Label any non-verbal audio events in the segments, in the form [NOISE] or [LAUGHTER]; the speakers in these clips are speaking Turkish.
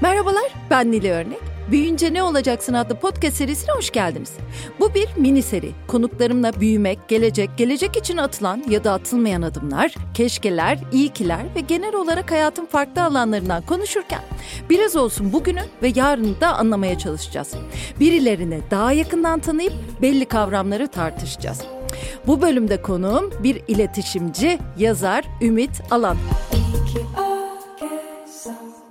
Merhabalar, ben Nile Örnek. Büyüyünce Ne Olacaksın adlı podcast serisine hoş geldiniz. Bu bir mini seri. Konuklarımla büyümek, gelecek, gelecek için atılan ya da atılmayan adımlar, keşkeler, iyikiler ve genel olarak hayatın farklı alanlarından konuşurken biraz olsun bugünü ve yarını da anlamaya çalışacağız. Birilerini daha yakından tanıyıp belli kavramları tartışacağız. Bu bölümde konuğum bir iletişimci, yazar Ümit Alan.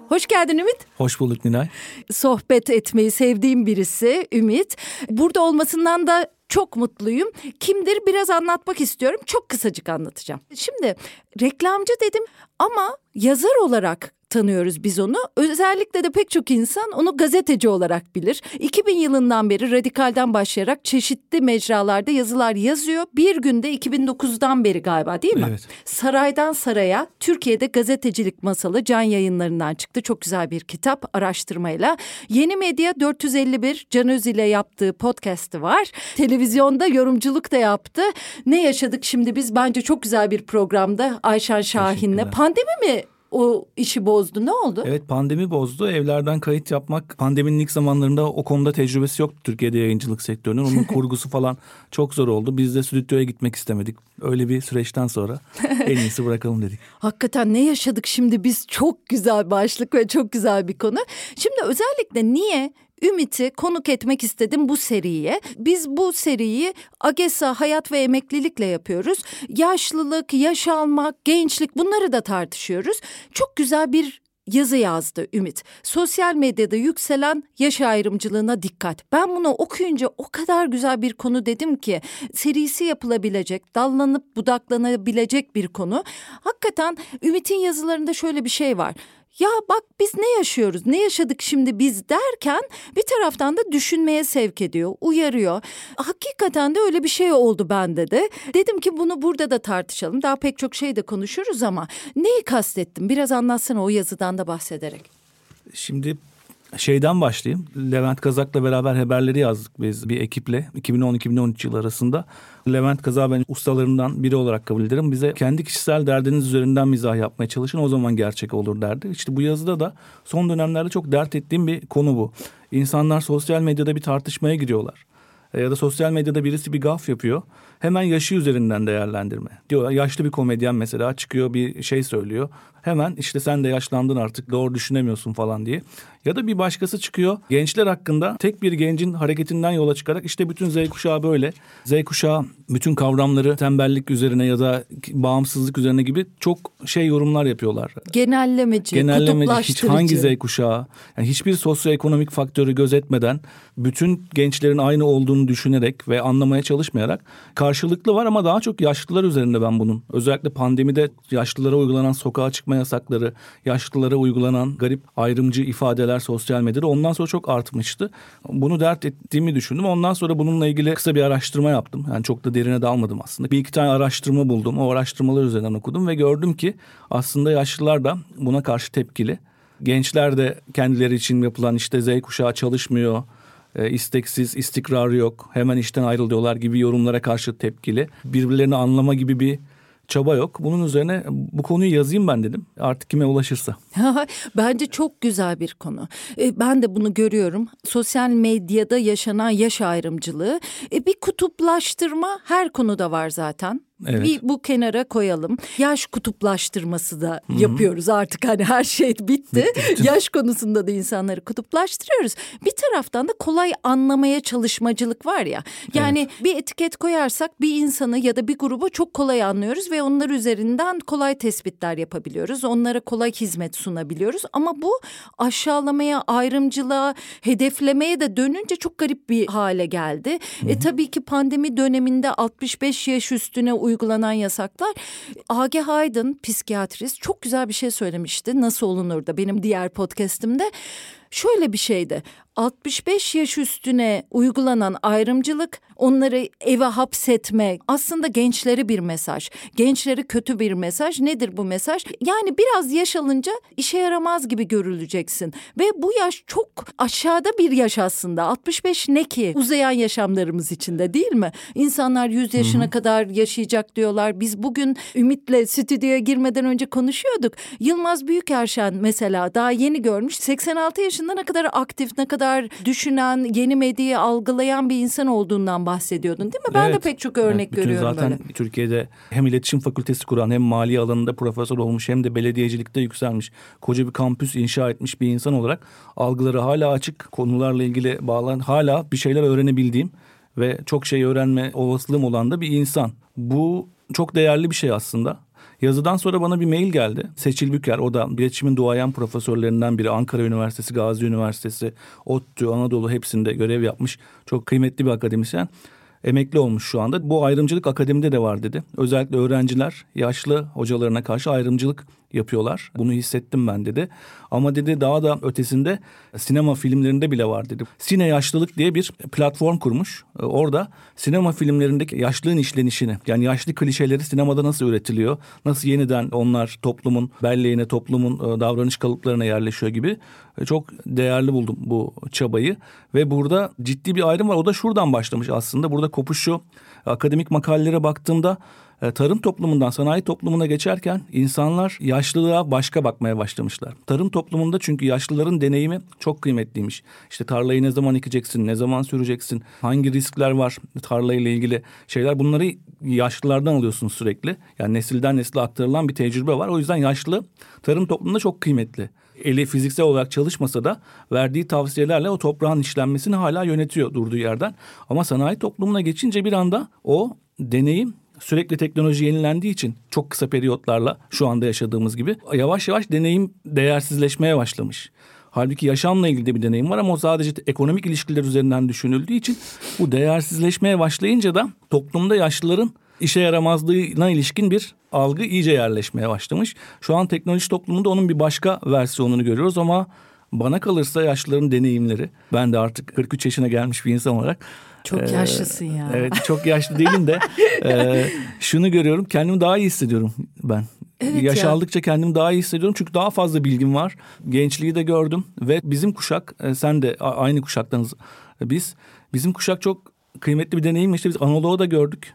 Hoş geldin Ümit. Hoş bulduk Nilay. Sohbet etmeyi sevdiğim birisi Ümit. Burada olmasından da çok mutluyum. Kimdir biraz anlatmak istiyorum. Çok kısacık anlatacağım. Şimdi reklamcı dedim ama yazar olarak tanıyoruz biz onu. Özellikle de pek çok insan onu gazeteci olarak bilir. 2000 yılından beri Radikal'den başlayarak çeşitli mecralarda yazılar yazıyor. Bir günde 2009'dan beri galiba değil mi? Evet. Saraydan Saraya Türkiye'de gazetecilik masalı can yayınlarından çıktı. Çok güzel bir kitap araştırmayla. Yeni Medya 451 Can Öz ile yaptığı podcast'ı var. Televizyonda yorumculuk da yaptı. Ne yaşadık şimdi biz? Bence çok güzel bir programda Ayşen Şahin'le. Pandemi mi o işi bozdu. Ne oldu? Evet pandemi bozdu. Evlerden kayıt yapmak pandeminin ilk zamanlarında o konuda tecrübesi yoktu Türkiye'de yayıncılık sektörünün. Onun [LAUGHS] kurgusu falan çok zor oldu. Biz de stüdyoya gitmek istemedik. Öyle bir süreçten sonra [LAUGHS] en iyisi bırakalım dedik. Hakikaten ne yaşadık şimdi biz? Çok güzel başlık ve çok güzel bir konu. Şimdi özellikle niye Ümit'i konuk etmek istedim bu seriye. Biz bu seriyi AGESA hayat ve emeklilikle yapıyoruz. Yaşlılık, yaş almak, gençlik bunları da tartışıyoruz. Çok güzel bir yazı yazdı Ümit. Sosyal medyada yükselen yaş ayrımcılığına dikkat. Ben bunu okuyunca o kadar güzel bir konu dedim ki serisi yapılabilecek, dallanıp budaklanabilecek bir konu. Hakikaten Ümit'in yazılarında şöyle bir şey var ya bak biz ne yaşıyoruz, ne yaşadık şimdi biz derken bir taraftan da düşünmeye sevk ediyor, uyarıyor. Hakikaten de öyle bir şey oldu bende de. Dedim ki bunu burada da tartışalım. Daha pek çok şey de konuşuruz ama neyi kastettim? Biraz anlatsana o yazıdan da bahsederek. Şimdi şeyden başlayayım. Levent Kazak'la beraber haberleri yazdık biz bir ekiple 2010-2013 yıl arasında. Levent Kazak ben ustalarından biri olarak kabul ederim. Bize kendi kişisel derdiniz üzerinden mizah yapmaya çalışın o zaman gerçek olur derdi. İşte bu yazıda da son dönemlerde çok dert ettiğim bir konu bu. İnsanlar sosyal medyada bir tartışmaya giriyorlar e, ya da sosyal medyada birisi bir gaf yapıyor. Hemen yaşı üzerinden değerlendirme. Diyor yaşlı bir komedyen mesela çıkıyor bir şey söylüyor. Hemen işte sen de yaşlandın artık doğru düşünemiyorsun falan diye. Ya da bir başkası çıkıyor gençler hakkında tek bir gencin hareketinden yola çıkarak işte bütün Z kuşağı böyle. Z kuşağı bütün kavramları tembellik üzerine ya da bağımsızlık üzerine gibi çok şey yorumlar yapıyorlar. Genellemeci, Genellemeci hiç hangi Z kuşağı yani hiçbir sosyoekonomik faktörü gözetmeden bütün gençlerin aynı olduğunu düşünerek ve anlamaya çalışmayarak karşılıklı var ama daha çok yaşlılar üzerinde ben bunun. Özellikle pandemide yaşlılara uygulanan sokağa çıkma yasakları, yaşlılara uygulanan garip ayrımcı ifadeler sosyal medyada ondan sonra çok artmıştı. Bunu dert ettiğimi düşündüm. Ondan sonra bununla ilgili kısa bir araştırma yaptım. Yani çok da derine dalmadım aslında. Bir iki tane araştırma buldum. O araştırmalar üzerinden okudum ve gördüm ki aslında yaşlılar da buna karşı tepkili. Gençler de kendileri için yapılan işte Z kuşağı çalışmıyor, e, isteksiz, istikrarı yok, hemen işten ayrılıyorlar gibi yorumlara karşı tepkili. Birbirlerini anlama gibi bir çaba yok. Bunun üzerine bu konuyu yazayım ben dedim. Artık kime ulaşırsa. [LAUGHS] Bence çok güzel bir konu. E, ben de bunu görüyorum. Sosyal medyada yaşanan yaş ayrımcılığı. E, bir kutuplaştırma her konuda var zaten. Evet. Bir bu kenara koyalım. Yaş kutuplaştırması da Hı-hı. yapıyoruz artık hani her şey bitti. bitti. Yaş konusunda da insanları kutuplaştırıyoruz. Bir taraftan da kolay anlamaya çalışmacılık var ya. Yani evet. bir etiket koyarsak bir insanı ya da bir grubu çok kolay anlıyoruz ve onlar üzerinden kolay tespitler yapabiliyoruz. Onlara kolay hizmet sunabiliyoruz. Ama bu aşağılamaya, ayrımcılığa, hedeflemeye de dönünce çok garip bir hale geldi. Hı-hı. E tabii ki pandemi döneminde 65 yaş üstüne uygulanan yasaklar. Age Haydın psikiyatrist çok güzel bir şey söylemişti. Nasıl olunur da benim diğer podcast'imde şöyle bir şeydi. 65 yaş üstüne uygulanan ayrımcılık, onları eve hapsetme aslında gençlere bir mesaj. Gençlere kötü bir mesaj. Nedir bu mesaj? Yani biraz yaş alınca işe yaramaz gibi görüleceksin. Ve bu yaş çok aşağıda bir yaş aslında. 65 ne ki? Uzayan yaşamlarımız içinde değil mi? İnsanlar 100 yaşına Hı-hı. kadar yaşayacak diyorlar. Biz bugün Ümit'le stüdyoya girmeden önce konuşuyorduk. Yılmaz Büyükerşen mesela daha yeni görmüş. 86 yaşında ne kadar aktif, ne kadar düşünen, yeni medyayı algılayan bir insan olduğundan bahsediyordun değil mi? Ben evet, de pek çok örnek evet, görüyorum zaten böyle. Türkiye'de hem iletişim fakültesi kuran hem mali alanında profesör olmuş hem de belediyecilikte yükselmiş. Koca bir kampüs inşa etmiş bir insan olarak algıları hala açık konularla ilgili bağlan hala bir şeyler öğrenebildiğim ve çok şey öğrenme olasılığım olan da bir insan. Bu çok değerli bir şey aslında. Yazıdan sonra bana bir mail geldi. Seçil Büker, o da iletişimin duayen profesörlerinden biri. Ankara Üniversitesi, Gazi Üniversitesi, ODTÜ, Anadolu hepsinde görev yapmış. Çok kıymetli bir akademisyen. Emekli olmuş şu anda. Bu ayrımcılık akademide de var dedi. Özellikle öğrenciler yaşlı hocalarına karşı ayrımcılık yapıyorlar. Bunu hissettim ben dedi. Ama dedi daha da ötesinde sinema filmlerinde bile var dedi. Sine Yaşlılık diye bir platform kurmuş. Ee, orada sinema filmlerindeki yaşlılığın işlenişini yani yaşlı klişeleri sinemada nasıl üretiliyor? Nasıl yeniden onlar toplumun belleğine, toplumun e, davranış kalıplarına yerleşiyor gibi e, çok değerli buldum bu çabayı. Ve burada ciddi bir ayrım var. O da şuradan başlamış aslında. Burada kopuşu akademik makalelere baktığımda tarım toplumundan sanayi toplumuna geçerken insanlar yaşlılığa başka bakmaya başlamışlar. Tarım toplumunda çünkü yaşlıların deneyimi çok kıymetliymiş. İşte tarlayı ne zaman ekeceksin, ne zaman süreceksin, hangi riskler var tarlayla ilgili şeyler bunları yaşlılardan alıyorsun sürekli. Yani nesilden nesile aktarılan bir tecrübe var. O yüzden yaşlı tarım toplumunda çok kıymetli eli fiziksel olarak çalışmasa da verdiği tavsiyelerle o toprağın işlenmesini hala yönetiyor durduğu yerden. Ama sanayi toplumuna geçince bir anda o deneyim sürekli teknoloji yenilendiği için çok kısa periyotlarla şu anda yaşadığımız gibi yavaş yavaş deneyim değersizleşmeye başlamış. Halbuki yaşamla ilgili de bir deneyim var ama o sadece ekonomik ilişkiler üzerinden düşünüldüğü için bu değersizleşmeye başlayınca da toplumda yaşlıların işe yaramazlığına ilişkin bir algı iyice yerleşmeye başlamış. Şu an teknoloji toplumunda onun bir başka versiyonunu görüyoruz ama bana kalırsa yaşlıların deneyimleri ben de artık 43 yaşına gelmiş bir insan olarak çok ee, yaşlısın ya. Evet çok yaşlı değilim de [LAUGHS] e, şunu görüyorum kendimi daha iyi hissediyorum ben. Evet Yaş ya. aldıkça kendimi daha iyi hissediyorum çünkü daha fazla bilgim var. Gençliği de gördüm ve bizim kuşak e, sen de aynı kuşaktanız biz. Bizim kuşak çok kıymetli bir deneyim işte biz Anadolu'da da gördük.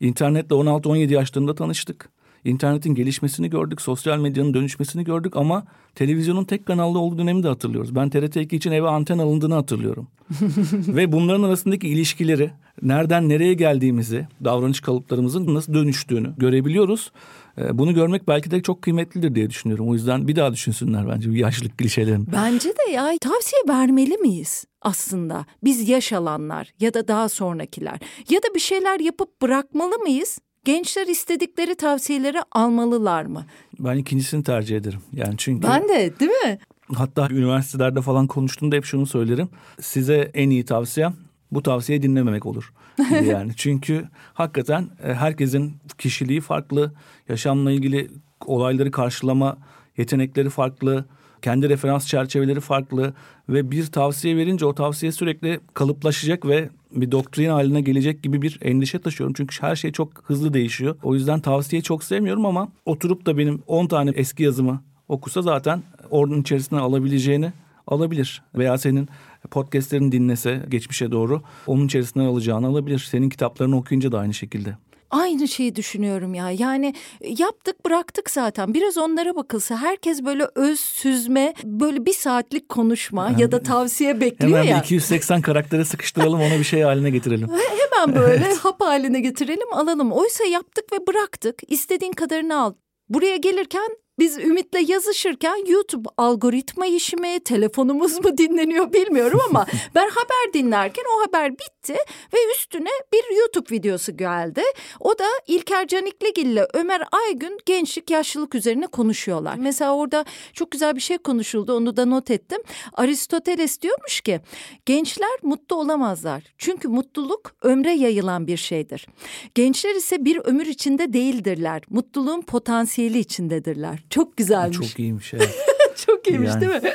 İnternetle 16-17 yaşlarında tanıştık. İnternetin gelişmesini gördük, sosyal medyanın dönüşmesini gördük ama televizyonun tek kanallı olduğu dönemi de hatırlıyoruz. Ben TRT2 için eve anten alındığını hatırlıyorum. [LAUGHS] Ve bunların arasındaki ilişkileri, nereden nereye geldiğimizi, davranış kalıplarımızın nasıl dönüştüğünü görebiliyoruz. Ee, bunu görmek belki de çok kıymetlidir diye düşünüyorum. O yüzden bir daha düşünsünler bence bu yaşlılık klişelerini. Bence de ya tavsiye vermeli miyiz aslında? Biz yaş alanlar ya da daha sonrakiler ya da bir şeyler yapıp bırakmalı mıyız? Gençler istedikleri tavsiyeleri almalılar mı? Ben ikincisini tercih ederim. Yani çünkü Ben de değil mi? Hatta üniversitelerde falan konuştuğumda hep şunu söylerim. Size en iyi tavsiyem bu tavsiyeyi dinlememek olur. [LAUGHS] yani çünkü hakikaten e, herkesin kişiliği farklı, yaşamla ilgili olayları karşılama yetenekleri farklı, kendi referans çerçeveleri farklı ve bir tavsiye verince o tavsiye sürekli kalıplaşacak ve bir doktrin haline gelecek gibi bir endişe taşıyorum. Çünkü her şey çok hızlı değişiyor. O yüzden tavsiyeyi çok sevmiyorum ama oturup da benim 10 tane eski yazımı okusa zaten ordunun içerisine alabileceğini alabilir. Veya senin podcastlerini dinlese geçmişe doğru onun içerisinden alacağını alabilir. Senin kitaplarını okuyunca da aynı şekilde. Aynı şeyi düşünüyorum ya. Yani e, yaptık bıraktık zaten. Biraz onlara bakılsa herkes böyle öz süzme böyle bir saatlik konuşma yani, ya da tavsiye bekliyor hemen ya. Hemen 280 karaktere sıkıştıralım onu bir şey haline getirelim. [LAUGHS] Hemen böyle evet. hap haline getirelim alalım. Oysa yaptık ve bıraktık. İstediğin kadarını al. Buraya gelirken biz Ümit'le yazışırken YouTube algoritma işi mi, telefonumuz mu dinleniyor bilmiyorum ama [LAUGHS] ben haber dinlerken o haber bitti ve üstüne bir YouTube videosu geldi. O da İlker Canikligil ile Ömer Aygün gençlik yaşlılık üzerine konuşuyorlar. Mesela orada çok güzel bir şey konuşuldu onu da not ettim. Aristoteles diyormuş ki gençler mutlu olamazlar. Çünkü mutluluk ömre yayılan bir şeydir. Gençler ise bir ömür içinde değildirler. Mutluluğun potansiyeli içindedirler. Çok güzelmiş. Çok iyiymiş evet. [LAUGHS] Çok iyiymiş yani, değil mi?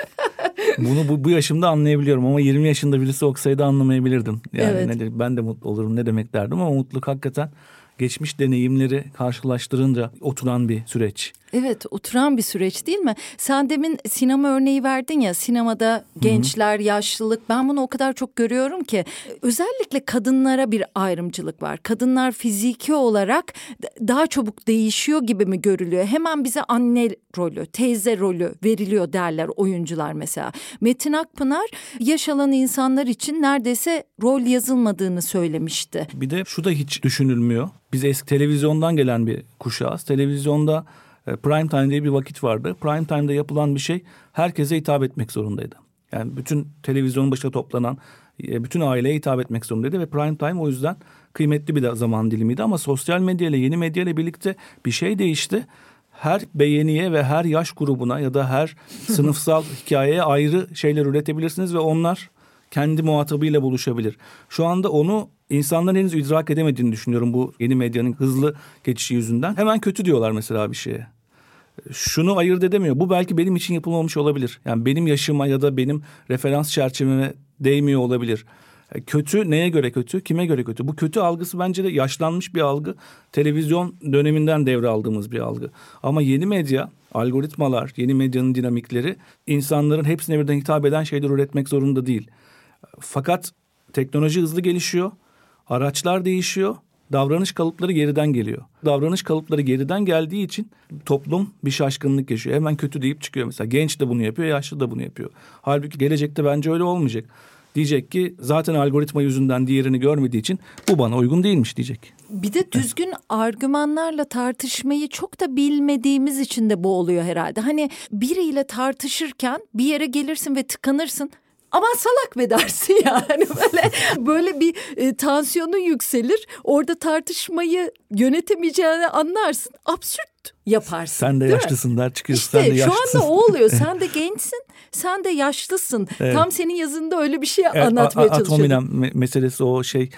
[LAUGHS] bunu bu, bu yaşımda anlayabiliyorum ama 20 yaşında birisi okusaydı anlamayabilirdim. Yani evet. ne, ben de mutlu olurum ne demek derdim ama mutluluk hakikaten geçmiş deneyimleri karşılaştırınca oturan bir süreç. Evet oturan bir süreç değil mi? Sen demin sinema örneği verdin ya sinemada gençler, Hı-hı. yaşlılık ben bunu o kadar çok görüyorum ki özellikle kadınlara bir ayrımcılık var. Kadınlar fiziki olarak daha çabuk değişiyor gibi mi görülüyor? Hemen bize anne rolü, teyze rolü veriliyor derler oyuncular mesela. Metin Akpınar yaş alan insanlar için neredeyse rol yazılmadığını söylemişti. Bir de şu da hiç düşünülmüyor. Biz eski televizyondan gelen bir kuşağız. Televizyonda prime time diye bir vakit vardı. Prime time'da yapılan bir şey herkese hitap etmek zorundaydı. Yani bütün televizyonun başına toplanan e, bütün aileye hitap etmek zorundaydı ve prime time o yüzden kıymetli bir zaman dilimiydi ama sosyal medya ile yeni medya ile birlikte bir şey değişti. Her beğeniye ve her yaş grubuna ya da her sınıfsal [LAUGHS] hikayeye ayrı şeyler üretebilirsiniz ve onlar kendi muhatabıyla buluşabilir. Şu anda onu insanların henüz idrak edemediğini düşünüyorum bu yeni medyanın hızlı geçişi yüzünden. Hemen kötü diyorlar mesela bir şeye. Şunu ayırt edemiyor. Bu belki benim için yapılmamış olabilir. Yani benim yaşıma ya da benim referans çerçeveme değmiyor olabilir. E, kötü neye göre kötü? Kime göre kötü? Bu kötü algısı bence de yaşlanmış bir algı. Televizyon döneminden devraldığımız bir algı. Ama yeni medya, algoritmalar, yeni medyanın dinamikleri insanların hepsine birden hitap eden şeyler üretmek zorunda değil. Fakat teknoloji hızlı gelişiyor. Araçlar değişiyor. Davranış kalıpları geriden geliyor. Davranış kalıpları geriden geldiği için toplum bir şaşkınlık yaşıyor. Hemen kötü deyip çıkıyor mesela. Genç de bunu yapıyor, yaşlı da bunu yapıyor. Halbuki gelecekte bence öyle olmayacak. Diyecek ki zaten algoritma yüzünden diğerini görmediği için bu bana uygun değilmiş diyecek. Bir de düzgün argümanlarla tartışmayı çok da bilmediğimiz için de bu oluyor herhalde. Hani biriyle tartışırken bir yere gelirsin ve tıkanırsın aman salak be dersin yani [LAUGHS] böyle böyle bir e, tansiyonu yükselir orada tartışmayı yönetemeyeceğini anlarsın absürt yaparsın. Sen de yaşlısın der çıkıyorsun. İşte sen de yaşlısın. şu anda o oluyor. [LAUGHS] Sen de gençsin. Sen de yaşlısın. Evet. Tam senin yazında öyle bir şey evet, anlatmaya çalışıyordum. Atominem meselesi o şey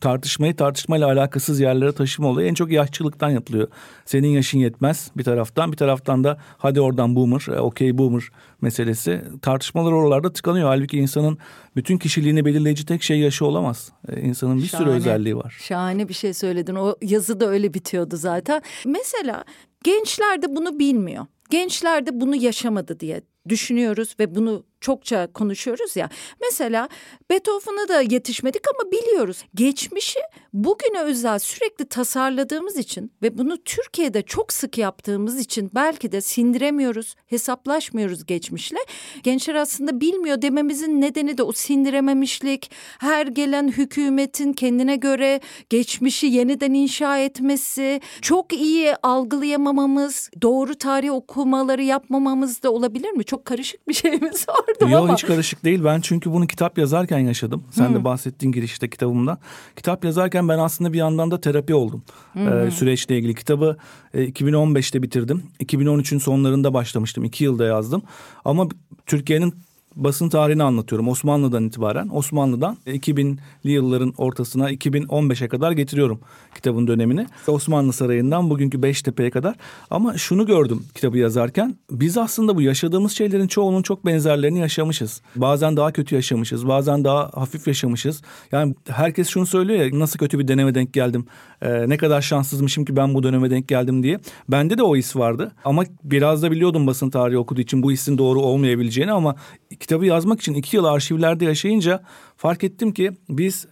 tartışmayı tartışmayla alakasız yerlere taşıma olayı en çok yaşçılıktan yapılıyor. Senin yaşın yetmez bir taraftan bir taraftan da hadi oradan boomer, e, okey boomer meselesi. Tartışmalar oralarda tıkanıyor. Halbuki insanın bütün kişiliğini belirleyici tek şey yaşı olamaz. E, insanın bir Şahane. sürü özelliği var. Şahane bir şey söyledin. O yazı da öyle bitiyordu zaten. Mesela gençler de bunu bilmiyor. Gençler de bunu yaşamadı diye düşünüyoruz ve bunu çokça konuşuyoruz ya. Mesela Beethoven'a da yetişmedik ama biliyoruz. Geçmişi bugüne özel sürekli tasarladığımız için ve bunu Türkiye'de çok sık yaptığımız için belki de sindiremiyoruz, hesaplaşmıyoruz geçmişle. Gençler aslında bilmiyor dememizin nedeni de o sindirememişlik. Her gelen hükümetin kendine göre geçmişi yeniden inşa etmesi, çok iyi algılayamamamız, doğru tarih okumaları yapmamamız da olabilir mi? Çok karışık bir şeyimiz var [LAUGHS] yaşadım Yok, ama. hiç karışık değil. Ben çünkü bunu kitap yazarken yaşadım. Sen hmm. de bahsettiğin girişte kitabımda. Kitap yazarken ben aslında bir yandan da terapi oldum. Hmm. Ee, süreçle ilgili. Kitabı e, 2015'te bitirdim. 2013'ün sonlarında başlamıştım. İki yılda yazdım. Ama Türkiye'nin basın tarihini anlatıyorum Osmanlı'dan itibaren. Osmanlı'dan 2000'li yılların ortasına 2015'e kadar getiriyorum kitabın dönemini. Osmanlı Sarayı'ndan bugünkü Beştepe'ye kadar. Ama şunu gördüm kitabı yazarken. Biz aslında bu yaşadığımız şeylerin çoğunun çok benzerlerini yaşamışız. Bazen daha kötü yaşamışız. Bazen daha hafif yaşamışız. Yani herkes şunu söylüyor ya nasıl kötü bir döneme denk geldim. Ee, ne kadar şanssızmışım ki ben bu döneme denk geldim diye. Bende de o his vardı. Ama biraz da biliyordum basın tarihi okuduğu için bu hissin doğru olmayabileceğini ama kitabı yazmak için iki yıl arşivlerde yaşayınca fark ettim ki biz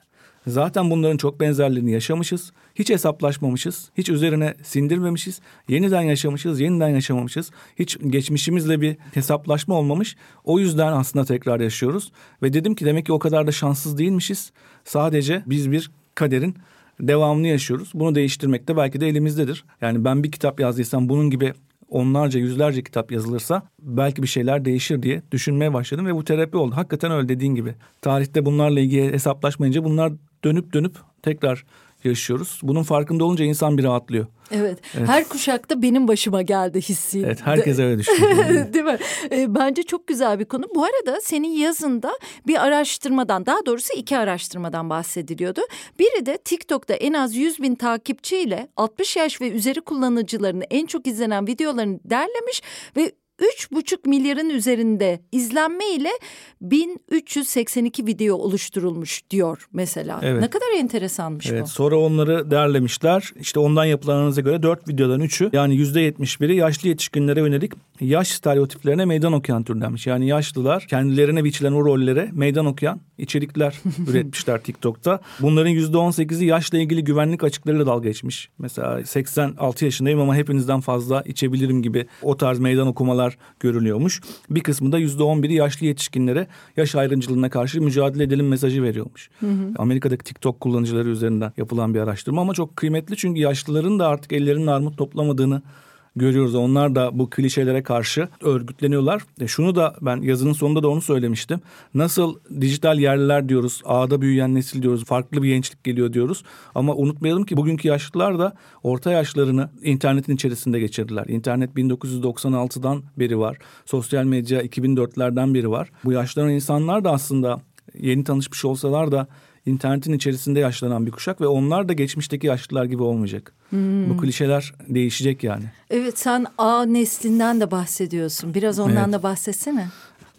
zaten bunların çok benzerlerini yaşamışız. Hiç hesaplaşmamışız. Hiç üzerine sindirmemişiz. Yeniden yaşamışız, yeniden yaşamamışız. Hiç geçmişimizle bir hesaplaşma olmamış. O yüzden aslında tekrar yaşıyoruz. Ve dedim ki demek ki o kadar da şanssız değilmişiz. Sadece biz bir kaderin devamını yaşıyoruz. Bunu değiştirmek de belki de elimizdedir. Yani ben bir kitap yazdıysam bunun gibi onlarca yüzlerce kitap yazılırsa belki bir şeyler değişir diye düşünmeye başladım ve bu terapi oldu. Hakikaten öyle dediğin gibi. Tarihte bunlarla ilgili hesaplaşmayınca bunlar dönüp dönüp tekrar yaşıyoruz. Bunun farkında olunca insan bir rahatlıyor. Evet. evet. Her kuşakta benim başıma geldi hissi. Evet herkes öyle düşünüyor. [LAUGHS] Değil mi? E, bence çok güzel bir konu. Bu arada senin yazında bir araştırmadan daha doğrusu iki araştırmadan bahsediliyordu. Biri de TikTok'ta en az 100 bin takipçiyle 60 yaş ve üzeri kullanıcılarının en çok izlenen videolarını derlemiş ve 3,5 milyarın üzerinde izlenme ile 1382 video oluşturulmuş diyor mesela. Evet. Ne kadar enteresanmış evet, bu. Sonra onları derlemişler. İşte ondan yapılan analize göre 4 videodan 3'ü yani %71'i yaşlı yetişkinlere yönelik yaş stereotiplerine meydan okuyan türdenmiş. Yani yaşlılar kendilerine biçilen o rollere meydan okuyan içerikler [LAUGHS] üretmişler TikTok'ta. Bunların %18'i yaşla ilgili güvenlik açıklarıyla dalga geçmiş. Mesela 86 yaşındayım ama hepinizden fazla içebilirim gibi o tarz meydan okumalar görülüyormuş. Bir kısmı da %11'i yaşlı yetişkinlere yaş ayrımcılığına karşı mücadele edelim mesajı veriyormuş. Hı hı. Amerika'daki TikTok kullanıcıları üzerinden yapılan bir araştırma ama çok kıymetli çünkü yaşlıların da artık ellerinin armut toplamadığını görüyoruz. Onlar da bu klişelere karşı örgütleniyorlar. E şunu da ben yazının sonunda da onu söylemiştim. Nasıl dijital yerliler diyoruz, ağda büyüyen nesil diyoruz, farklı bir gençlik geliyor diyoruz. Ama unutmayalım ki bugünkü yaşlılar da orta yaşlarını internetin içerisinde geçirdiler. İnternet 1996'dan beri var. Sosyal medya 2004'lerden beri var. Bu yaşlanan insanlar da aslında yeni tanışmış olsalar da internetin içerisinde yaşlanan bir kuşak ve onlar da geçmişteki yaşlılar gibi olmayacak. Hmm. Bu klişeler değişecek yani. Evet sen A neslinden de bahsediyorsun. Biraz ondan evet. da bahsetsene.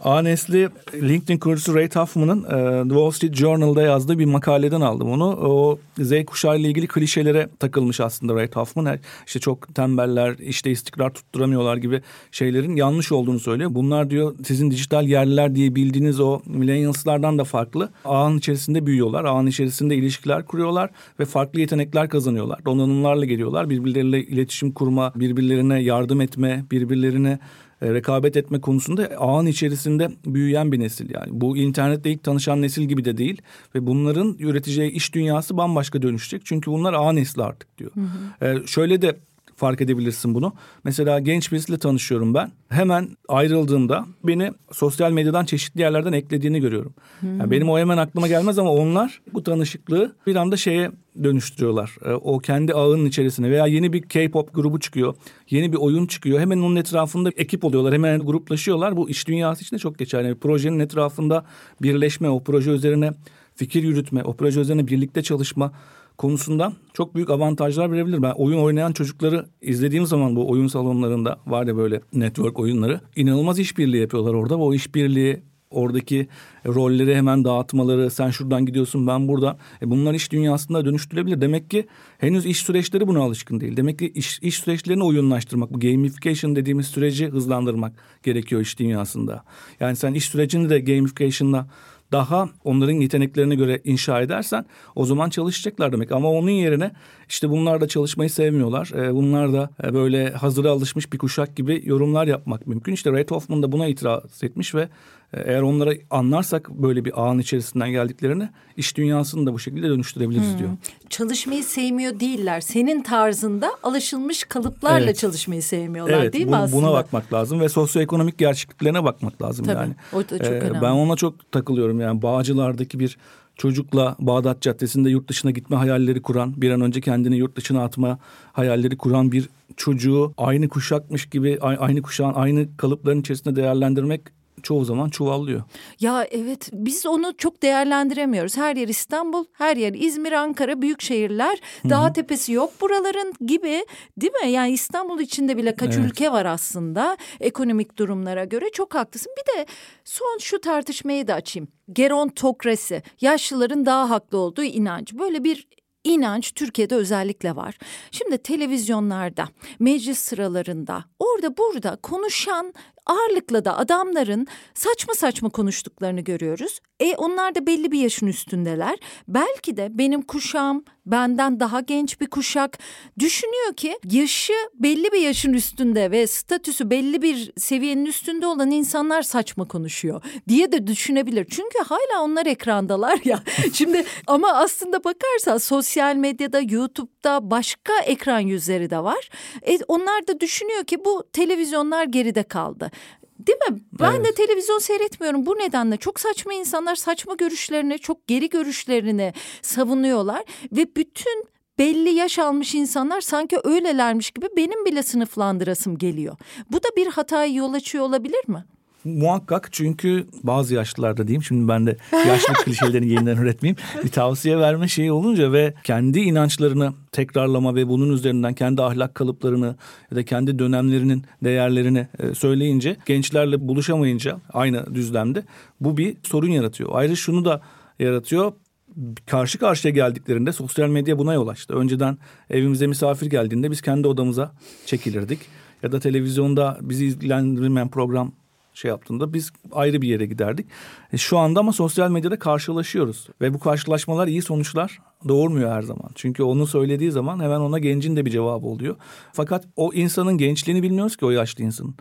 A nesli LinkedIn kurucusu Ray Tuffman'ın e, Wall Street Journal'da yazdığı bir makaleden aldım onu. O Z kuşağı ile ilgili klişelere takılmış aslında Ray Tuffman. İşte çok tembeller, işte istikrar tutturamıyorlar gibi şeylerin yanlış olduğunu söylüyor. Bunlar diyor sizin dijital yerliler diye bildiğiniz o millennials'lardan da farklı. Ağın içerisinde büyüyorlar, ağın içerisinde ilişkiler kuruyorlar ve farklı yetenekler kazanıyorlar. Donanımlarla geliyorlar. Birbirleriyle iletişim kurma, birbirlerine yardım etme, birbirlerine e, rekabet etme konusunda ağın içerisinde büyüyen bir nesil yani. Bu internetle ilk tanışan nesil gibi de değil ve bunların üreteceği iş dünyası bambaşka dönüşecek. Çünkü bunlar ağ nesli artık diyor. Hı hı. Ee, şöyle de fark edebilirsin bunu. Mesela genç birisiyle tanışıyorum ben. Hemen ayrıldığımda beni sosyal medyadan çeşitli yerlerden eklediğini görüyorum. Hmm. Yani benim o hemen aklıma gelmez ama onlar bu tanışıklığı bir anda şeye dönüştürüyorlar. E, o kendi ağının içerisine veya yeni bir K-pop grubu çıkıyor. Yeni bir oyun çıkıyor. Hemen onun etrafında ekip oluyorlar. Hemen gruplaşıyorlar. Bu iş dünyası için de çok geçerli. Yani projenin etrafında birleşme, o proje üzerine fikir yürütme, o proje üzerine birlikte çalışma konusunda çok büyük avantajlar verebilir. Ben oyun oynayan çocukları izlediğim zaman bu oyun salonlarında var ya böyle network oyunları inanılmaz işbirliği yapıyorlar orada ve o işbirliği oradaki rolleri hemen dağıtmaları sen şuradan gidiyorsun ben burada e bunlar iş dünyasında dönüştürülebilir. Demek ki henüz iş süreçleri buna alışkın değil. Demek ki iş, iş süreçlerini oyunlaştırmak bu gamification dediğimiz süreci hızlandırmak gerekiyor iş dünyasında. Yani sen iş sürecini de gamification'la daha onların yeteneklerine göre inşa edersen o zaman çalışacaklar demek. Ama onun yerine işte bunlar da çalışmayı sevmiyorlar. E, bunlar da e, böyle hazıra alışmış bir kuşak gibi yorumlar yapmak mümkün. İşte Ray Hoffman da buna itiraz etmiş ve eğer onlara anlarsak böyle bir ağın içerisinden geldiklerini iş dünyasını da bu şekilde dönüştürebiliriz hmm. diyor. Çalışmayı sevmiyor değiller. Senin tarzında alışılmış kalıplarla evet. çalışmayı sevmiyorlar evet, değil mi aslında? Buna bakmak lazım ve sosyoekonomik gerçekliklerine bakmak lazım Tabii, yani. O da çok ee, önemli. Ben ona çok takılıyorum yani Bağcılar'daki bir çocukla Bağdat Caddesi'nde yurt dışına gitme hayalleri kuran, bir an önce kendini yurt dışına atma hayalleri kuran bir çocuğu aynı kuşakmış gibi aynı kuşağın aynı kalıpların içerisinde değerlendirmek çoğu zaman çuvallıyor. Ya evet biz onu çok değerlendiremiyoruz. Her yer İstanbul, her yer İzmir, Ankara büyük şehirler. Dağ tepesi yok buraların gibi değil mi? Yani İstanbul içinde bile kaç evet. ülke var aslında ekonomik durumlara göre. Çok haklısın. Bir de son şu tartışmayı da açayım. Gerontokrasi, yaşlıların daha haklı olduğu inanç. Böyle bir inanç Türkiye'de özellikle var. Şimdi televizyonlarda, meclis sıralarında, orada burada konuşan ağırlıkla da adamların saçma saçma konuştuklarını görüyoruz. E onlar da belli bir yaşın üstündeler. Belki de benim kuşağım benden daha genç bir kuşak düşünüyor ki yaşı belli bir yaşın üstünde ve statüsü belli bir seviyenin üstünde olan insanlar saçma konuşuyor diye de düşünebilir. Çünkü hala onlar ekrandalar ya. [LAUGHS] Şimdi ama aslında bakarsan sosyal medyada, YouTube'da başka ekran yüzleri de var. E, onlar da düşünüyor ki bu televizyonlar geride kaldı. Değil mi? Ben evet. de televizyon seyretmiyorum bu nedenle. Çok saçma insanlar saçma görüşlerini, çok geri görüşlerini savunuyorlar ve bütün belli yaş almış insanlar sanki öylelermiş gibi benim bile sınıflandırasım geliyor. Bu da bir hataya yol açıyor olabilir mi? Muhakkak çünkü bazı yaşlılarda diyeyim şimdi ben de yaşlı [LAUGHS] klişelerini yeniden üretmeyeyim. Bir tavsiye verme şeyi olunca ve kendi inançlarını tekrarlama ve bunun üzerinden kendi ahlak kalıplarını ya da kendi dönemlerinin değerlerini e, söyleyince gençlerle buluşamayınca aynı düzlemde bu bir sorun yaratıyor. Ayrıca şunu da yaratıyor karşı karşıya geldiklerinde sosyal medya buna yol açtı. Önceden evimize misafir geldiğinde biz kendi odamıza çekilirdik. Ya da televizyonda bizi ilgilendirmeyen program şey yaptığında biz ayrı bir yere giderdik. E şu anda ama sosyal medyada karşılaşıyoruz ve bu karşılaşmalar iyi sonuçlar doğurmuyor her zaman. Çünkü onu söylediği zaman hemen ona gencin de bir cevabı oluyor. Fakat o insanın gençliğini bilmiyoruz ki o yaşlı insanın.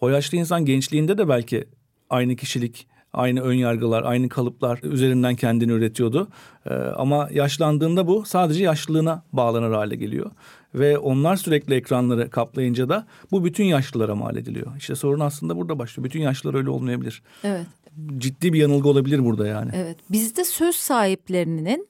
O yaşlı insan gençliğinde de belki aynı kişilik, aynı ön yargılar, aynı kalıplar üzerinden kendini üretiyordu. Ee, ama yaşlandığında bu sadece yaşlılığına bağlanır hale geliyor. Ve onlar sürekli ekranları kaplayınca da bu bütün yaşlılara mal ediliyor. İşte sorun aslında burada başlıyor. Bütün yaşlılar öyle olmayabilir. Evet. Ciddi bir yanılgı olabilir burada yani. Evet. Bizde söz sahiplerinin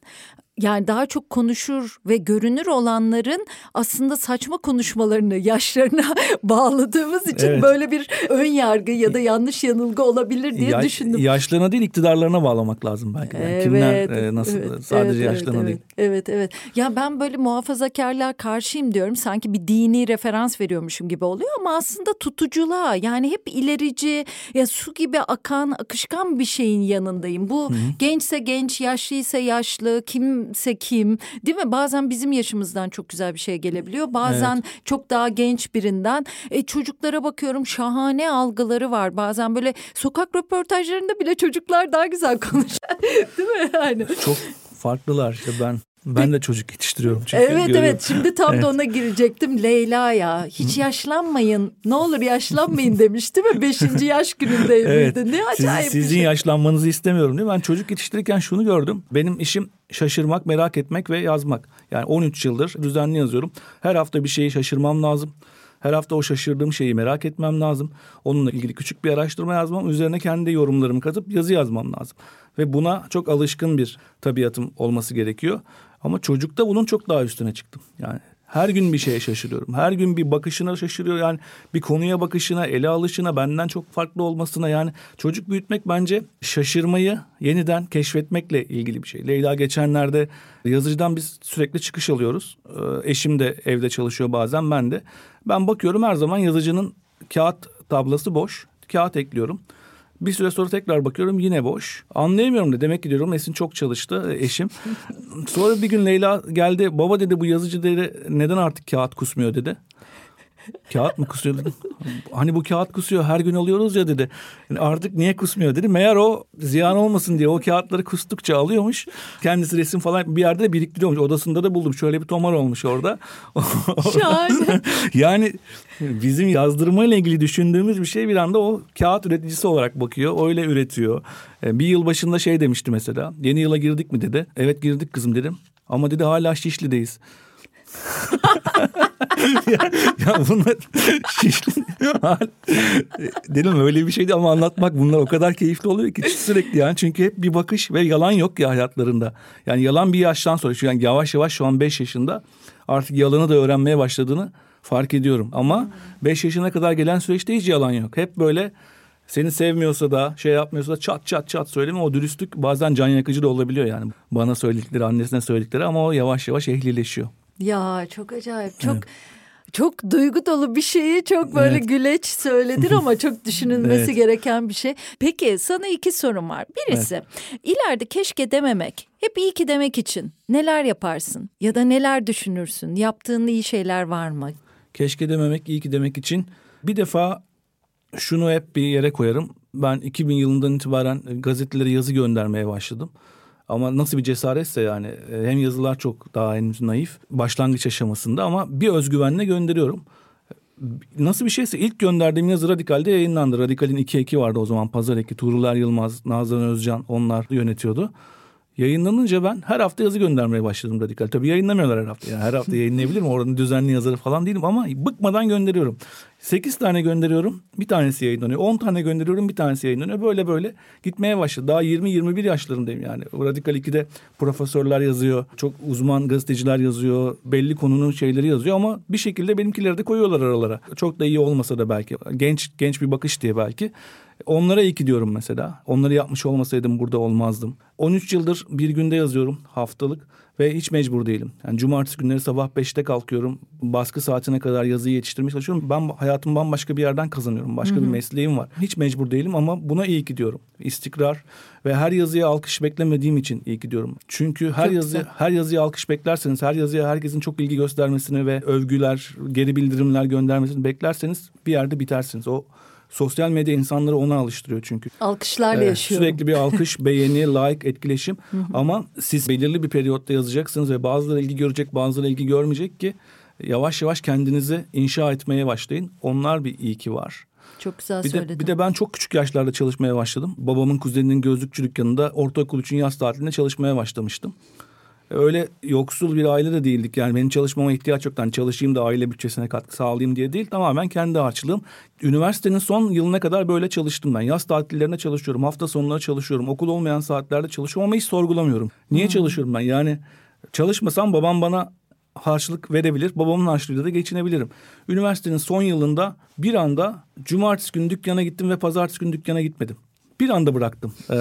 yani daha çok konuşur ve görünür olanların aslında saçma konuşmalarını [LAUGHS] yaşlarına bağladığımız için evet. böyle bir ön yargı ya da yanlış yanılgı olabilir diye ya, düşündüm. Yaşlarına değil iktidarlarına bağlamak lazım belki. Yani evet, Kimler e, nasıl evet, sadece evet, yaşlarına evet, değil. Evet evet. Ya ben böyle muhafazakarlığa karşıyım diyorum. Sanki bir dini referans veriyormuşum gibi oluyor ama aslında tutuculuğa yani hep ilerici ya su gibi akan akışkan bir şeyin yanındayım. Bu Hı-hı. gençse genç, yaşlıysa yaşlı, kim kimse kim değil mi? Bazen bizim yaşımızdan çok güzel bir şey gelebiliyor. Bazen evet. çok daha genç birinden. E, çocuklara bakıyorum şahane algıları var. Bazen böyle sokak röportajlarında bile çocuklar daha güzel konuşuyor. [LAUGHS] değil mi? Yani. Çok farklılar işte ben ben de çocuk yetiştiriyorum çünkü. Evet görüyorum. evet şimdi tam evet. da ona girecektim. Leyla ya hiç yaşlanmayın ne olur yaşlanmayın [LAUGHS] demiş değil mi? Beşinci yaş günündeydi. Evet. Ne acayip Siz, Sizin şey. yaşlanmanızı istemiyorum değil mi? Ben çocuk yetiştirirken şunu gördüm. Benim işim şaşırmak, merak etmek ve yazmak. Yani 13 yıldır düzenli yazıyorum. Her hafta bir şeyi şaşırmam lazım. Her hafta o şaşırdığım şeyi merak etmem lazım. Onunla ilgili küçük bir araştırma yazmam, üzerine kendi yorumlarımı katıp yazı yazmam lazım. Ve buna çok alışkın bir tabiatım olması gerekiyor. Ama çocukta bunun çok daha üstüne çıktım. Yani her gün bir şeye şaşırıyorum. Her gün bir bakışına şaşırıyor. Yani bir konuya bakışına, ele alışına, benden çok farklı olmasına. Yani çocuk büyütmek bence şaşırmayı yeniden keşfetmekle ilgili bir şey. Leyla geçenlerde yazıcıdan biz sürekli çıkış alıyoruz. Ee, eşim de evde çalışıyor bazen ben de. Ben bakıyorum her zaman yazıcının kağıt tablası boş. Kağıt ekliyorum. Bir süre sonra tekrar bakıyorum yine boş. Anlayamıyorum da demek ki diyorum Esin çok çalıştı e, eşim. [LAUGHS] sonra bir gün Leyla geldi baba dedi bu yazıcı dedi neden artık kağıt kusmuyor dedi. Kağıt mı kusuyor dedim. Hani bu kağıt kusuyor her gün alıyoruz ya dedi. Yani artık niye kusmuyor dedi. Meğer o ziyan olmasın diye o kağıtları kustukça alıyormuş. Kendisi resim falan bir yerde de biriktiriyormuş. Odasında da buldum. Şöyle bir tomar olmuş orada. [LAUGHS] Şahane. yani bizim yazdırmayla ilgili düşündüğümüz bir şey bir anda o kağıt üreticisi olarak bakıyor. Öyle üretiyor. E, bir yıl başında şey demişti mesela. Yeni yıla girdik mi dedi. Evet girdik kızım dedim. Ama dedi hala Şişli'deyiz. [LAUGHS] [LAUGHS] ya, ya bunlar şişli. Dedim öyle bir şeydi ama anlatmak bunlar o kadar keyifli oluyor ki sürekli yani. Çünkü hep bir bakış ve yalan yok ya hayatlarında. Yani yalan bir yaştan sonra. Yani yavaş yavaş şu an beş yaşında artık yalanı da öğrenmeye başladığını fark ediyorum. Ama beş yaşına kadar gelen süreçte hiç yalan yok. Hep böyle seni sevmiyorsa da şey yapmıyorsa da çat çat çat söyleme o dürüstlük bazen can yakıcı da olabiliyor yani. Bana söyledikleri annesine söyledikleri ama o yavaş yavaş ehlileşiyor. Ya çok acayip. Çok evet. çok duygu dolu bir şeyi çok böyle evet. güleç söyledin ama [LAUGHS] çok düşünülmesi evet. gereken bir şey. Peki sana iki sorum var. Birisi evet. ileride keşke dememek, hep iyi ki demek için neler yaparsın ya da neler düşünürsün? Yaptığın iyi şeyler var mı? Keşke dememek, iyi ki demek için bir defa şunu hep bir yere koyarım. Ben 2000 yılından itibaren gazetelere yazı göndermeye başladım. Ama nasıl bir cesaretse yani e, hem yazılar çok daha henüz naif başlangıç aşamasında ama bir özgüvenle gönderiyorum. Nasıl bir şeyse ilk gönderdiğim yazı Radikal'de yayınlandı. Radikal'in iki eki vardı o zaman Pazar eki. Tuğrul Yılmaz, Nazan Özcan onlar yönetiyordu. Yayınlanınca ben her hafta yazı göndermeye başladım Radikal. Tabii yayınlamıyorlar her hafta. Yani her hafta yayınlayabilirim. Oranın düzenli yazarı falan değilim ama bıkmadan gönderiyorum. 8 tane gönderiyorum bir tanesi yayınlanıyor. 10 tane gönderiyorum bir tanesi yayınlanıyor. Böyle böyle gitmeye başladı. Daha 20-21 yaşlarındayım yani. Radikal 2'de profesörler yazıyor. Çok uzman gazeteciler yazıyor. Belli konunun şeyleri yazıyor ama bir şekilde benimkileri de koyuyorlar aralara. Çok da iyi olmasa da belki. Genç genç bir bakış diye belki. Onlara iyi ki diyorum mesela. Onları yapmış olmasaydım burada olmazdım. 13 yıldır bir günde yazıyorum haftalık ve hiç mecbur değilim. Yani cumartesi günleri sabah 5'te kalkıyorum. Baskı saatine kadar yazıyı yetiştirmeye çalışıyorum. Ben hayatım bambaşka bir yerden kazanıyorum. Başka Hı-hı. bir mesleğim var. Hiç mecbur değilim ama buna iyi ki diyorum. İstikrar ve her yazıya alkış beklemediğim için iyi ki diyorum. Çünkü her çok yazı güzel. her yazıya alkış beklerseniz, her yazıya herkesin çok ilgi göstermesini ve övgüler, geri bildirimler göndermesini beklerseniz bir yerde bitersiniz. O Sosyal medya insanları ona alıştırıyor çünkü. Alkışlarla ee, yaşıyorum. Sürekli bir alkış, [LAUGHS] beğeni, like, etkileşim. Ama siz belirli bir periyotta yazacaksınız ve bazıları ilgi görecek, bazıları ilgi görmeyecek ki yavaş yavaş kendinizi inşa etmeye başlayın. Onlar bir iyi ki var. Çok güzel bir söyledin. De, bir de ben çok küçük yaşlarda çalışmaya başladım. Babamın kuzeninin gözlükçü dükkanında ortaokul için yaz tatilinde çalışmaya başlamıştım öyle yoksul bir aile de değildik. Yani benim çalışmama ihtiyaç yok. Yani çalışayım da aile bütçesine katkı sağlayayım diye değil. Tamamen kendi harçlığım. Üniversitenin son yılına kadar böyle çalıştım ben. Yaz tatillerine çalışıyorum. Hafta sonları çalışıyorum. Okul olmayan saatlerde çalışıyorum ama hiç sorgulamıyorum. Niye hmm. çalışıyorum ben? Yani çalışmasam babam bana harçlık verebilir. Babamın harçlığıyla da geçinebilirim. Üniversitenin son yılında bir anda cumartesi günü dükkana gittim ve pazartesi günü dükkana gitmedim bir anda bıraktım. Ee,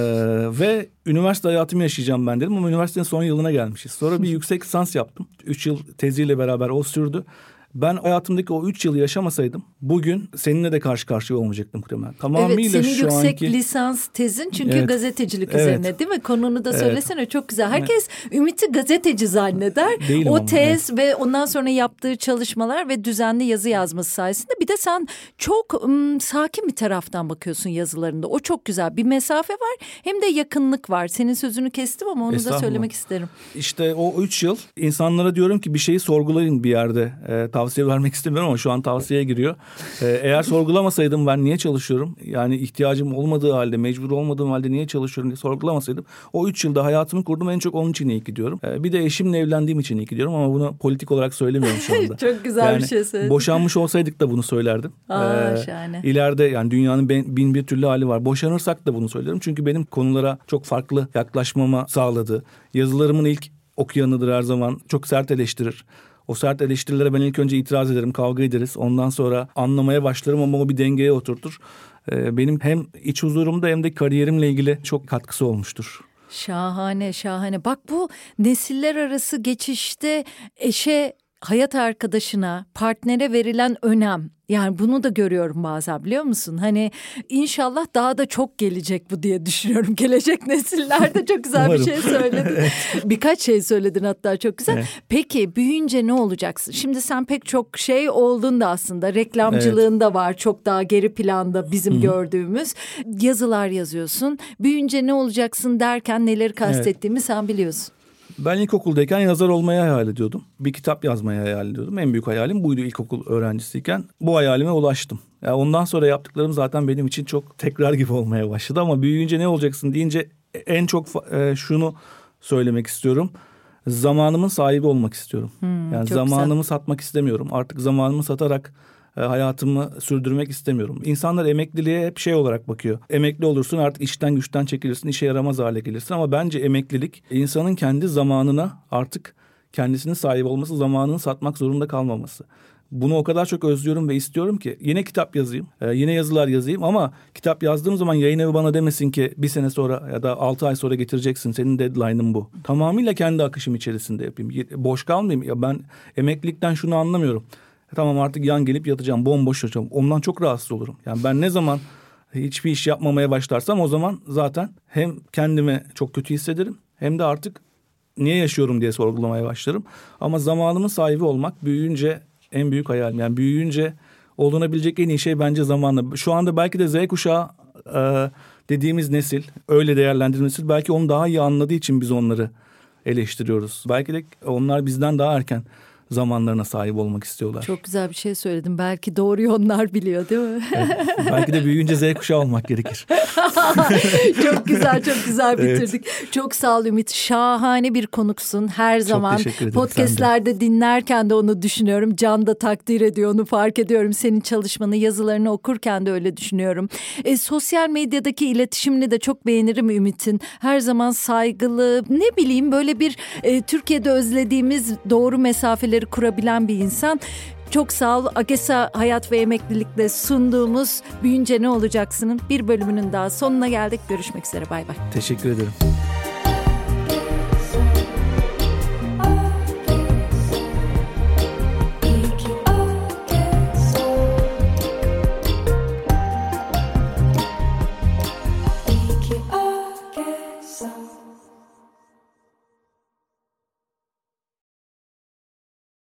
ve üniversite hayatımı yaşayacağım ben dedim ama üniversitenin son yılına gelmişiz. Sonra bir [LAUGHS] yüksek lisans yaptım. Üç yıl teziyle beraber o sürdü. Ben hayatımdaki o üç yılı yaşamasaydım bugün seninle de karşı karşıya olmayacaktım muhtemelen. Tamamıyla evet, senin şu yüksek anki... lisans tezin çünkü evet, gazetecilik evet, üzerine değil mi? Konunu da söylesene evet. çok güzel. Herkes evet. Ümit'i gazeteci zanneder. [LAUGHS] Değilim o tez evet. ve ondan sonra yaptığı çalışmalar ve düzenli yazı yazması sayesinde bir de sen çok ım, sakin bir taraftan bakıyorsun yazılarında. O çok güzel. Bir mesafe var hem de yakınlık var. Senin sözünü kestim ama onu da söylemek isterim. İşte o üç yıl insanlara diyorum ki bir şeyi sorgulayın bir yerde. E, tavsiye vermek istemiyorum ama şu an tavsiyeye giriyor. Ee, eğer sorgulamasaydım ben niye çalışıyorum? Yani ihtiyacım olmadığı halde, mecbur olmadığım halde niye çalışıyorum diye sorgulamasaydım. O üç yılda hayatımı kurdum en çok onun için iyi gidiyorum. Ee, bir de eşimle evlendiğim için iyi gidiyorum ama bunu politik olarak söylemiyorum şu anda. [LAUGHS] çok güzel yani, bir şey söyledin. Boşanmış olsaydık da bunu söylerdim. Aa, ee, şahane. İleride yani dünyanın bin bir türlü hali var. Boşanırsak da bunu söylerim. Çünkü benim konulara çok farklı yaklaşmama sağladı. Yazılarımın ilk okuyanıdır her zaman. Çok sert eleştirir. O sert eleştirilere ben ilk önce itiraz ederim, kavga ederiz. Ondan sonra anlamaya başlarım ama o bir dengeye oturtur. Ee, benim hem iç huzurumda hem de kariyerimle ilgili çok katkısı olmuştur. Şahane, şahane. Bak bu nesiller arası geçişte eşe hayat arkadaşına, partnere verilen önem yani bunu da görüyorum bazen biliyor musun? Hani inşallah daha da çok gelecek bu diye düşünüyorum. [LAUGHS] Gelecek nesillerde çok güzel bir şey söyledin. [LAUGHS] Birkaç şey söyledin hatta çok güzel. Evet. Peki büyüyünce ne olacaksın? Şimdi sen pek çok şey oldun da aslında. Reklamcılığın da var çok daha geri planda bizim Hı-hı. gördüğümüz. Yazılar yazıyorsun. Büyüyünce ne olacaksın derken neleri kastettiğimi evet. sen biliyorsun. Ben ilkokuldayken yazar olmayı hayal ediyordum. Bir kitap yazmayı hayal ediyordum. En büyük hayalim buydu ilkokul öğrencisiyken. Bu hayalime ulaştım. Yani ondan sonra yaptıklarım zaten benim için çok tekrar gibi olmaya başladı. Ama büyüyünce ne olacaksın deyince en çok e, şunu söylemek istiyorum. Zamanımın sahibi olmak istiyorum. Hmm, yani zamanımı güzel. satmak istemiyorum. Artık zamanımı satarak e, hayatımı sürdürmek istemiyorum. İnsanlar emekliliğe hep şey olarak bakıyor. Emekli olursun artık işten güçten çekilirsin, işe yaramaz hale gelirsin ama bence emeklilik insanın kendi zamanına artık kendisinin sahip olması, zamanını satmak zorunda kalmaması. Bunu o kadar çok özlüyorum ve istiyorum ki yine kitap yazayım, e, yine yazılar yazayım ama kitap yazdığım zaman yayın evi bana demesin ki bir sene sonra ya da altı ay sonra getireceksin senin deadline'ın bu. Tamamıyla kendi akışım içerisinde yapayım. Boş kalmayayım. Ya ben emeklilikten şunu anlamıyorum. Tamam artık yan gelip yatacağım, bomboş yatacağım. Ondan çok rahatsız olurum. Yani ben ne zaman hiçbir iş yapmamaya başlarsam o zaman zaten hem kendimi çok kötü hissederim hem de artık niye yaşıyorum diye sorgulamaya başlarım. Ama zamanımın sahibi olmak büyüyünce en büyük hayalim. Yani büyüyünce olunabilecek en iyi şey bence zamanla. Şu anda belki de Z kuşağı e, dediğimiz nesil, öyle değerlendirdiğimiz nesil belki onu daha iyi anladığı için biz onları eleştiriyoruz. Belki de onlar bizden daha erken zamanlarına sahip olmak istiyorlar. Çok güzel bir şey söyledim. Belki doğruyu onlar biliyor değil mi? [LAUGHS] Evet, belki de büyüyünce Z kuşağı olmak gerekir. [LAUGHS] çok güzel çok güzel bitirdik. Evet. Çok sağ ol Ümit. Şahane bir konuksun. Her zaman podcastlerde dinlerken de onu düşünüyorum. Can da takdir ediyor onu fark ediyorum. Senin çalışmanı yazılarını okurken de öyle düşünüyorum. E, sosyal medyadaki iletişimini de çok beğenirim Ümit'in. Her zaman saygılı ne bileyim böyle bir e, Türkiye'de özlediğimiz doğru mesafeleri kurabilen bir insan. Çok sağ ol. AGESA Hayat ve Emeklilik'te sunduğumuz Büyünce Ne Olacaksın'ın bir bölümünün daha sonuna geldik. Görüşmek üzere. Bay bay. Teşekkür ederim.